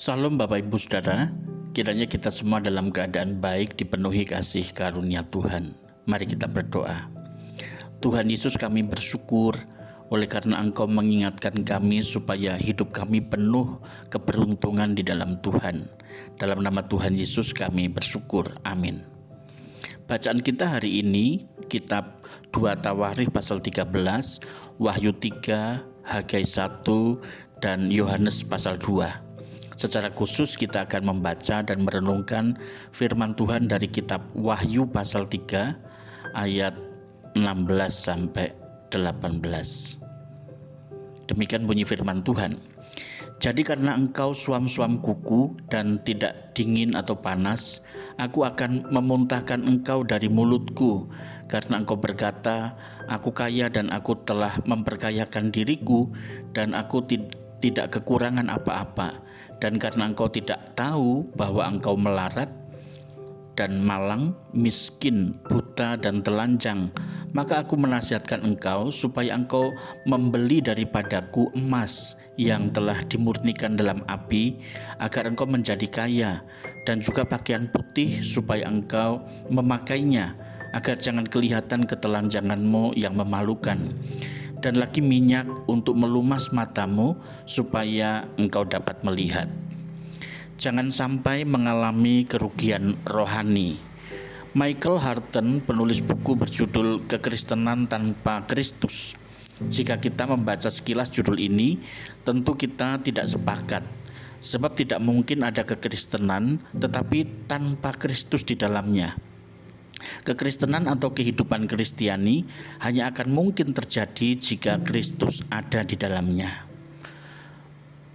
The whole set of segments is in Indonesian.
Salam Bapak Ibu Saudara, kiranya kita semua dalam keadaan baik dipenuhi kasih karunia Tuhan. Mari kita berdoa. Tuhan Yesus kami bersyukur oleh karena Engkau mengingatkan kami supaya hidup kami penuh keberuntungan di dalam Tuhan. Dalam nama Tuhan Yesus kami bersyukur. Amin. Bacaan kita hari ini kitab 2 Tawarikh pasal 13, Wahyu 3, Hagai 1, dan Yohanes pasal 2. Secara khusus kita akan membaca dan merenungkan firman Tuhan dari kitab Wahyu pasal 3 ayat 16 sampai 18. Demikian bunyi firman Tuhan. Jadi karena engkau suam-suam kuku dan tidak dingin atau panas, aku akan memuntahkan engkau dari mulutku. Karena engkau berkata, aku kaya dan aku telah memperkayakan diriku dan aku tidak kekurangan apa-apa dan karena engkau tidak tahu bahwa engkau melarat dan malang, miskin, buta dan telanjang, maka aku menasihatkan engkau supaya engkau membeli daripadaku emas yang telah dimurnikan dalam api agar engkau menjadi kaya dan juga pakaian putih supaya engkau memakainya agar jangan kelihatan ketelanjanganmu yang memalukan dan lagi minyak untuk melumas matamu supaya engkau dapat melihat. Jangan sampai mengalami kerugian rohani. Michael Harton, penulis buku berjudul Kekristenan Tanpa Kristus. Jika kita membaca sekilas judul ini, tentu kita tidak sepakat. Sebab tidak mungkin ada kekristenan tetapi tanpa Kristus di dalamnya. Kekristenan atau kehidupan Kristiani hanya akan mungkin terjadi jika Kristus ada di dalamnya.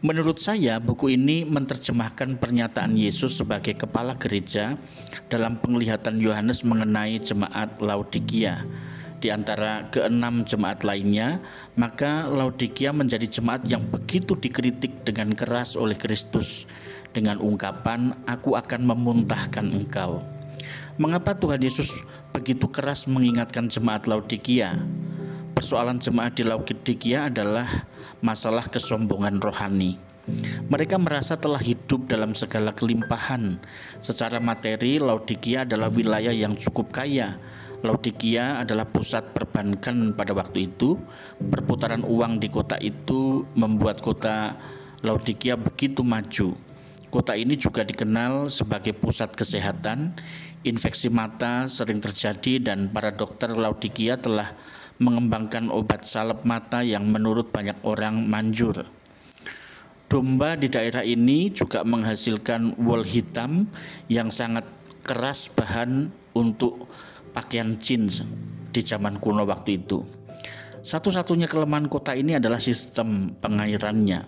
Menurut saya, buku ini menerjemahkan pernyataan Yesus sebagai kepala gereja dalam penglihatan Yohanes mengenai jemaat Laodikia. Di antara keenam jemaat lainnya, maka Laodikia menjadi jemaat yang begitu dikritik dengan keras oleh Kristus dengan ungkapan, "Aku akan memuntahkan engkau." Mengapa Tuhan Yesus begitu keras mengingatkan jemaat Laodikia? Persoalan jemaat di Laodikia adalah masalah kesombongan rohani. Mereka merasa telah hidup dalam segala kelimpahan. Secara materi, Laodikia adalah wilayah yang cukup kaya. Laodikia adalah pusat perbankan pada waktu itu. Perputaran uang di kota itu membuat kota Laodikia begitu maju. Kota ini juga dikenal sebagai pusat kesehatan infeksi mata sering terjadi dan para dokter Laodikia telah mengembangkan obat salep mata yang menurut banyak orang manjur. Domba di daerah ini juga menghasilkan wol hitam yang sangat keras bahan untuk pakaian jeans di zaman kuno waktu itu. Satu-satunya kelemahan kota ini adalah sistem pengairannya.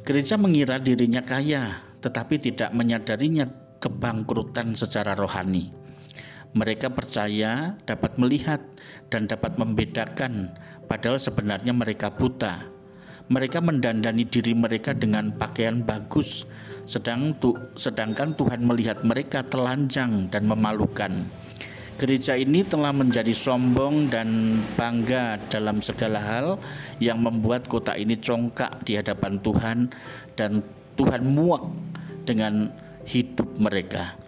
Gereja mengira dirinya kaya, tetapi tidak menyadarinya kebangkrutan secara rohani. Mereka percaya dapat melihat dan dapat membedakan, padahal sebenarnya mereka buta. Mereka mendandani diri mereka dengan pakaian bagus, sedang tu, sedangkan Tuhan melihat mereka telanjang dan memalukan. Gereja ini telah menjadi sombong dan bangga dalam segala hal yang membuat kota ini congkak di hadapan Tuhan dan Tuhan muak dengan hidup mereka.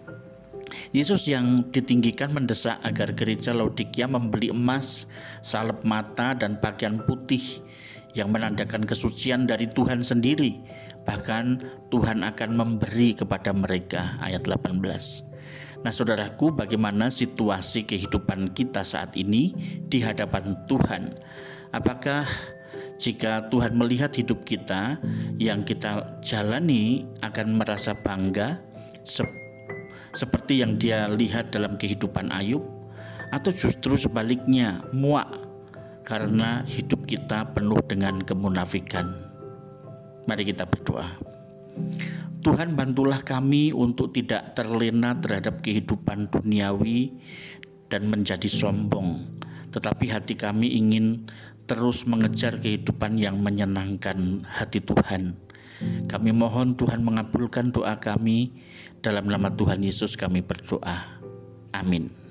Yesus yang ditinggikan mendesak agar gereja Laodikia membeli emas, salep mata, dan pakaian putih yang menandakan kesucian dari Tuhan sendiri. Bahkan Tuhan akan memberi kepada mereka. Ayat 18. Nah saudaraku bagaimana situasi kehidupan kita saat ini di hadapan Tuhan? Apakah jika Tuhan melihat hidup kita yang kita jalani akan merasa bangga seperti yang dia lihat dalam kehidupan Ayub atau justru sebaliknya muak karena hidup kita penuh dengan kemunafikan. Mari kita berdoa. Tuhan bantulah kami untuk tidak terlena terhadap kehidupan duniawi dan menjadi sombong, tetapi hati kami ingin terus mengejar kehidupan yang menyenangkan hati Tuhan kami mohon Tuhan mengabulkan doa kami. Dalam nama Tuhan Yesus kami berdoa. Amin.